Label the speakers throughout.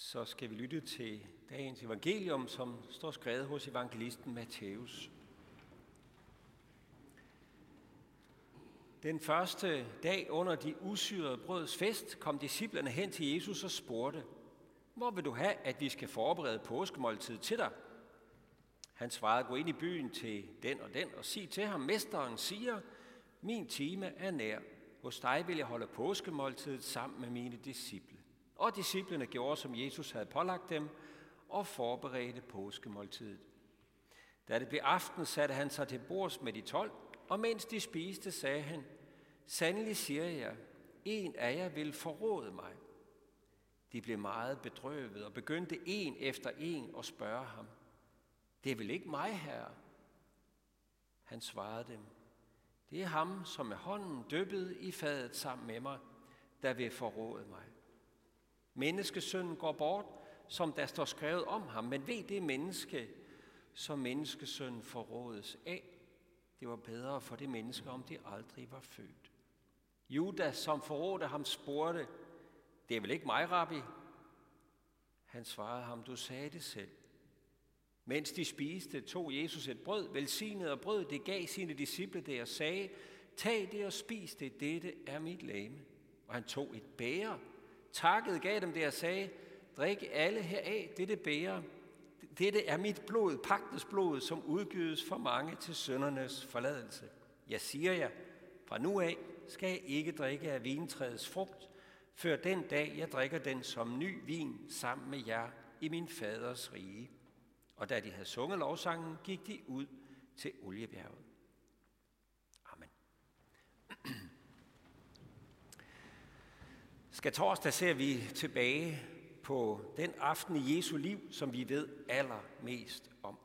Speaker 1: så skal vi lytte til dagens evangelium, som står skrevet hos evangelisten Matthæus. Den første dag under de usyrede brøds fest kom disciplerne hen til Jesus og spurgte, hvor vil du have, at vi skal forberede påskemåltid til dig? Han svarede, gå ind i byen til den og den og sig til ham, mesteren siger, min time er nær. Hos dig vil jeg holde påskemåltidet sammen med mine disciple. Og disciplene gjorde, som Jesus havde pålagt dem, og forberedte påskemåltidet. Da det blev aften, satte han sig til bords med de tolv, og mens de spiste, sagde han, Sandelig siger jeg, en af jer vil forråde mig. De blev meget bedrøvet og begyndte en efter en at spørge ham, Det er vel ikke mig, herre? Han svarede dem, Det er ham, som med hånden døbbede i fadet sammen med mig, der vil forråde mig. Menneskesønnen går bort, som der står skrevet om ham, men ved det menneske, som menneskesønnen forrådes af. Det var bedre for det menneske, om det aldrig var født. Judas, som forrådte ham, spurgte, det er vel ikke mig, rabbi? Han svarede ham, du sagde det selv. Mens de spiste, tog Jesus et brød, velsignede og brød, det gav sine disciple det og sagde, tag det og spis det, dette er mit lame. Og han tog et bære, takkede, gav dem det og sagde, drik alle heraf, dette bære, dette er mit blod, pagtens blod, som udgives for mange til søndernes forladelse. Jeg siger jer, fra nu af skal jeg ikke drikke af vintræets frugt, før den dag jeg drikker den som ny vin sammen med jer i min faders rige. Og da de havde sunget lovsangen, gik de ud til oliebjerget. Skal torsdag ser vi tilbage på den aften i Jesu liv, som vi ved allermest om.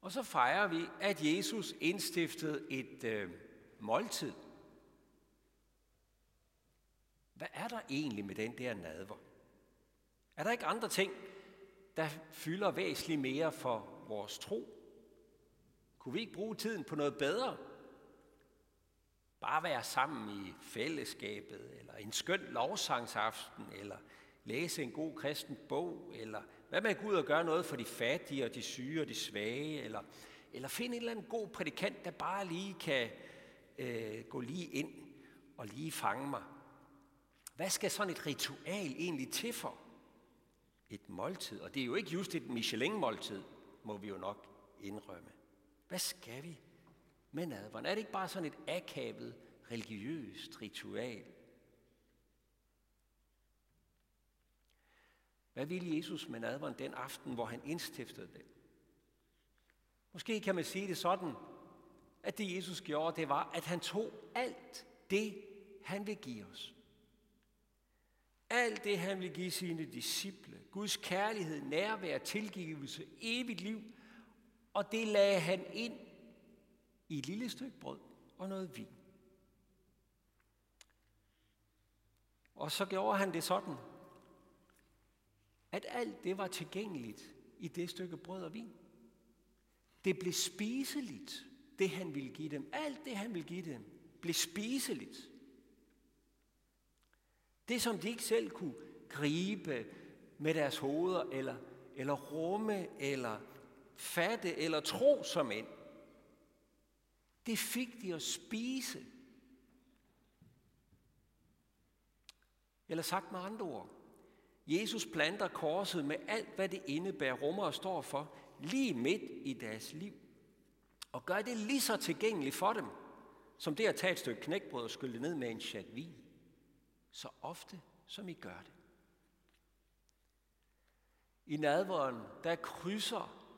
Speaker 1: Og så fejrer vi, at Jesus indstiftede et øh, måltid. Hvad er der egentlig med den der nadver? Er der ikke andre ting, der fylder væsentligt mere for vores tro? Kunne vi ikke bruge tiden på noget bedre? Bare være sammen i fællesskabet, eller en skøn lovsangsaften, eller læse en god kristen bog, eller hvad med at gå ud og gøre noget for de fattige og de syge og de svage, eller, eller finde en eller anden god prædikant, der bare lige kan øh, gå lige ind og lige fange mig. Hvad skal sådan et ritual egentlig til for? Et måltid, og det er jo ikke just et Michelin-måltid, må vi jo nok indrømme. Hvad skal vi med nadveren? Er det ikke bare sådan et akavet, religiøst ritual? Hvad ville Jesus med nadveren den aften, hvor han indstiftede det? Måske kan man sige det sådan, at det Jesus gjorde, det var, at han tog alt det, han vil give os. Alt det, han vil give sine disciple, Guds kærlighed, nærvær, tilgivelse, evigt liv, og det lagde han ind i et lille stykke brød og noget vin. Og så gjorde han det sådan, at alt det var tilgængeligt i det stykke brød og vin. Det blev spiseligt, det han ville give dem. Alt det han ville give dem, blev spiseligt. Det som de ikke selv kunne gribe med deres hoveder, eller, eller rumme, eller fatte, eller tro som ind. Det fik de at spise. Eller sagt med andre ord. Jesus planter korset med alt, hvad det indebærer, rummer og står for, lige midt i deres liv. Og gør det lige så tilgængeligt for dem, som det at tage et stykke knækbrød og skylde ned med en chat vin. Så ofte, som I gør det. I nadveren, der krydser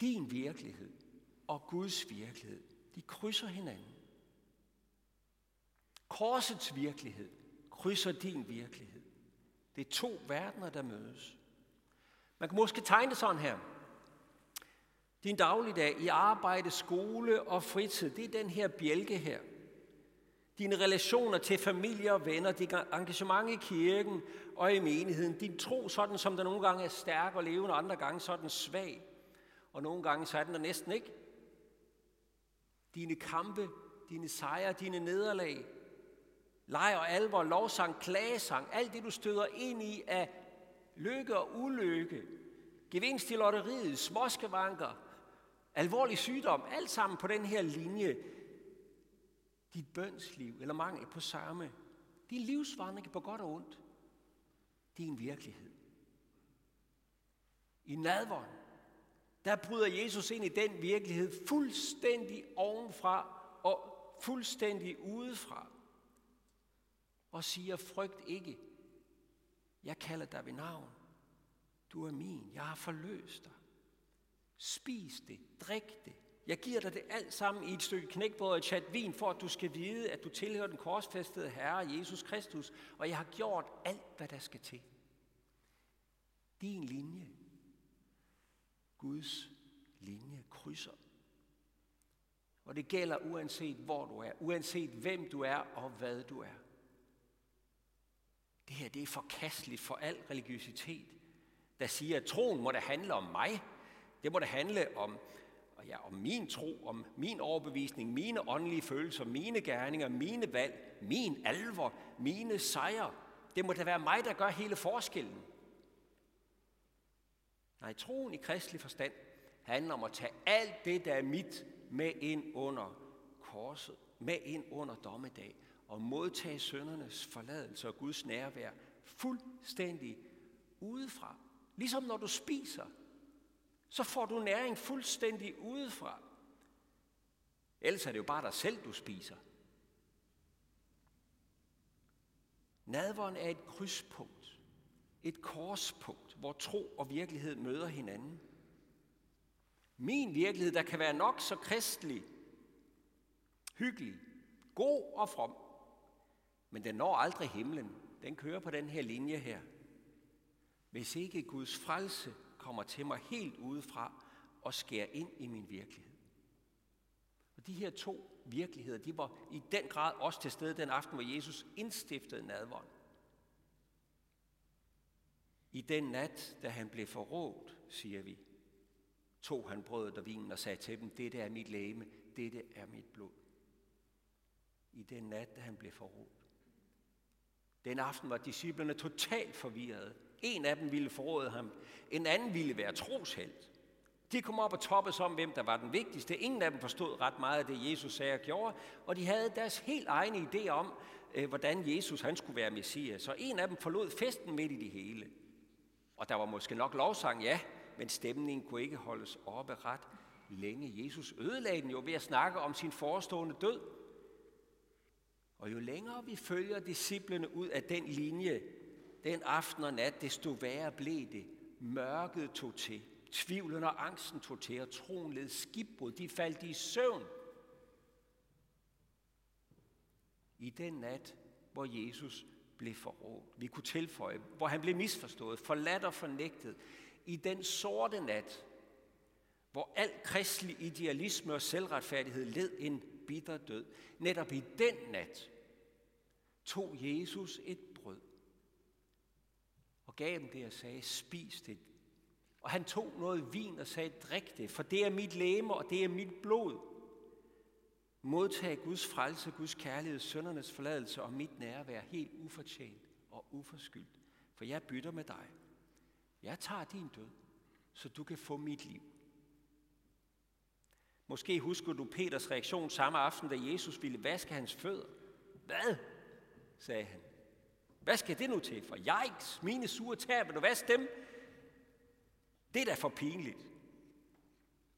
Speaker 1: din virkelighed og Guds virkelighed. De krydser hinanden. Korsets virkelighed krydser din virkelighed. Det er to verdener, der mødes. Man kan måske tegne det sådan her. Din dagligdag i arbejde, skole og fritid, det er den her bjælke her. Dine relationer til familie og venner, dit engagement i kirken og i menigheden, din tro sådan, som der nogle gange er stærk og levende, og andre gange sådan svag. Og nogle gange så er den der næsten ikke. Dine kampe, dine sejre, dine nederlag, leg og alvor, lovsang, klagesang, alt det du støder ind i af lykke og ulykke, gevinst i lotteriet, småskevanker, alvorlig sygdom, alt sammen på den her linje. Dit bønsliv eller mangel på samme. Din livsvandring på godt og ondt. Din virkelighed. I nadvånd, der bryder Jesus ind i den virkelighed fuldstændig ovenfra og fuldstændig udefra. Og siger, frygt ikke. Jeg kalder dig ved navn. Du er min. Jeg har forløst dig. Spis det. Drik det. Jeg giver dig det alt sammen i et stykke knækbrød og et chat vin, for at du skal vide, at du tilhører den korsfæstede Herre, Jesus Kristus, og jeg har gjort alt, hvad der skal til. Din linje, Guds linje, krydser. Og det gælder uanset hvor du er, uanset hvem du er og hvad du er. Det her det er forkasteligt for al religiøsitet, der siger, at troen må da handle om mig. Det må da handle om, ja, om min tro, om min overbevisning, mine åndelige følelser, mine gerninger, mine valg, min alvor, mine sejre. Det må da være mig, der gør hele forskellen. Nej, troen i kristelig forstand handler om at tage alt det, der er mit, med ind under korset, med ind under dommedag, og modtage søndernes forladelse og Guds nærvær fuldstændig udefra. Ligesom når du spiser, så får du næring fuldstændig udefra. Ellers er det jo bare dig selv, du spiser. Nadveren er et krydspunkt, et korspunkt, hvor tro og virkelighed møder hinanden. Min virkelighed, der kan være nok så kristelig, hyggelig, god og from, men den når aldrig himlen. Den kører på den her linje her. Hvis ikke Guds frelse kommer til mig helt udefra og skærer ind i min virkelighed. Og de her to virkeligheder, de var i den grad også til stede den aften, hvor Jesus indstiftede nadvånd. I den nat, da han blev forrådt, siger vi, tog han brødet og vinen og sagde til dem, dette er mit læme, dette er mit blod. I den nat, da han blev forrådt. Den aften var disciplerne totalt forvirrede. En af dem ville forråde ham, en anden ville være troshelt. De kom op og toppes om, hvem der var den vigtigste. Ingen af dem forstod ret meget af det, Jesus sagde og gjorde, og de havde deres helt egne idé om, øh, hvordan Jesus han skulle være messias. Så en af dem forlod festen midt i det hele. Og der var måske nok lovsang, ja, men stemningen kunne ikke holdes oppe ret længe. Jesus ødelagde den jo ved at snakke om sin forestående død. Og jo længere vi følger disciplene ud af den linje, den aften og nat, desto værre blev det. Mørket tog til. Tvivlen og angsten tog til, og troen led skibbrud. De faldt i søvn. I den nat, hvor Jesus blev forrådt. Vi kunne tilføje, hvor han blev misforstået, forladt og fornægtet. I den sorte nat, hvor al kristelig idealisme og selvretfærdighed led en bitter død. Netop i den nat tog Jesus et brød og gav dem det og sagde, spis det. Og han tog noget vin og sagde, drik det, for det er mit læme og det er mit blod. Modtag Guds frelse, Guds kærlighed, søndernes forladelse og mit nærvær helt ufortjent og uforskyldt. For jeg bytter med dig. Jeg tager din død, så du kan få mit liv. Måske husker du Peters reaktion samme aften, da Jesus ville vaske hans fødder. Hvad? sagde han. Hvad skal det nu til? For Jeg mine sure tær, vil du vaske dem? Det er da for pinligt.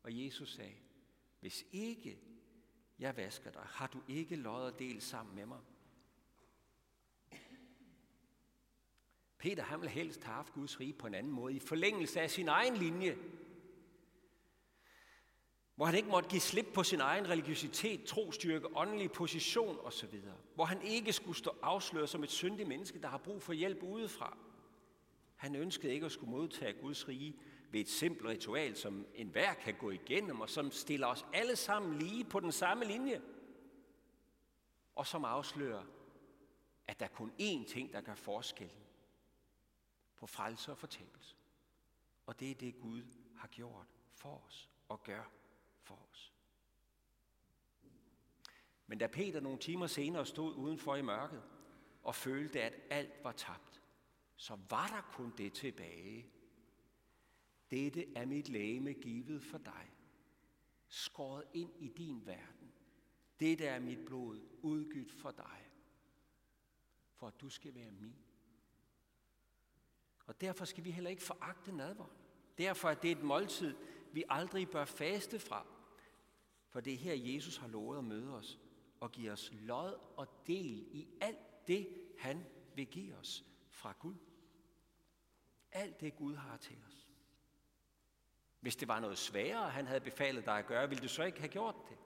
Speaker 1: Og Jesus sagde, hvis ikke jeg vasker dig, har du ikke lod og del sammen med mig. Peter han ville helst have haft Guds rige på en anden måde, i forlængelse af sin egen linje. Hvor han ikke måtte give slip på sin egen religiøsitet, trostyrke, åndelig position osv. Hvor han ikke skulle stå afsløret som et syndigt menneske, der har brug for hjælp udefra. Han ønskede ikke at skulle modtage Guds rige ved et simpelt ritual, som enhver kan gå igennem, og som stiller os alle sammen lige på den samme linje. Og som afslører, at der er kun én ting, der gør forskellen på frelse og fortabelse. Og det er det, Gud har gjort for os og gør for os. Men da Peter nogle timer senere stod udenfor i mørket og følte, at alt var tabt, så var der kun det tilbage. Dette er mit lægeme givet for dig, skåret ind i din verden. Dette er mit blod udgydt for dig, for at du skal være min. Og derfor skal vi heller ikke foragte nadvånd. Derfor er det et måltid, vi aldrig bør faste fra. For det er her, Jesus har lovet at møde os og give os lod og del i alt det, han vil give os fra Gud. Alt det Gud har til os. Hvis det var noget sværere, han havde befalet dig at gøre, ville du så ikke have gjort det?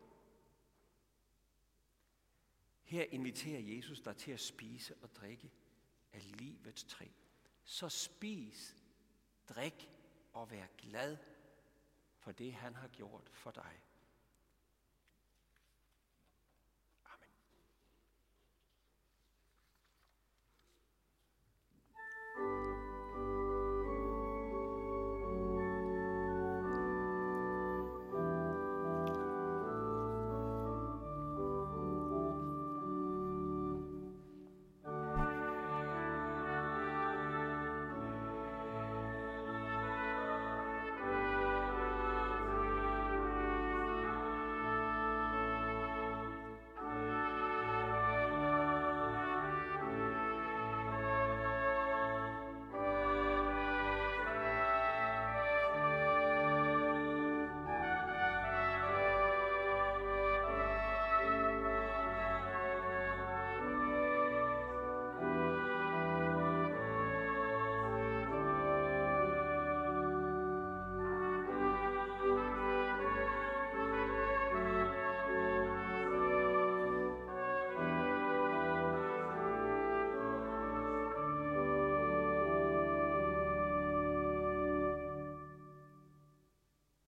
Speaker 1: Her inviterer Jesus dig til at spise og drikke af livets træ. Så spis, drik og vær glad for det, han har gjort for dig.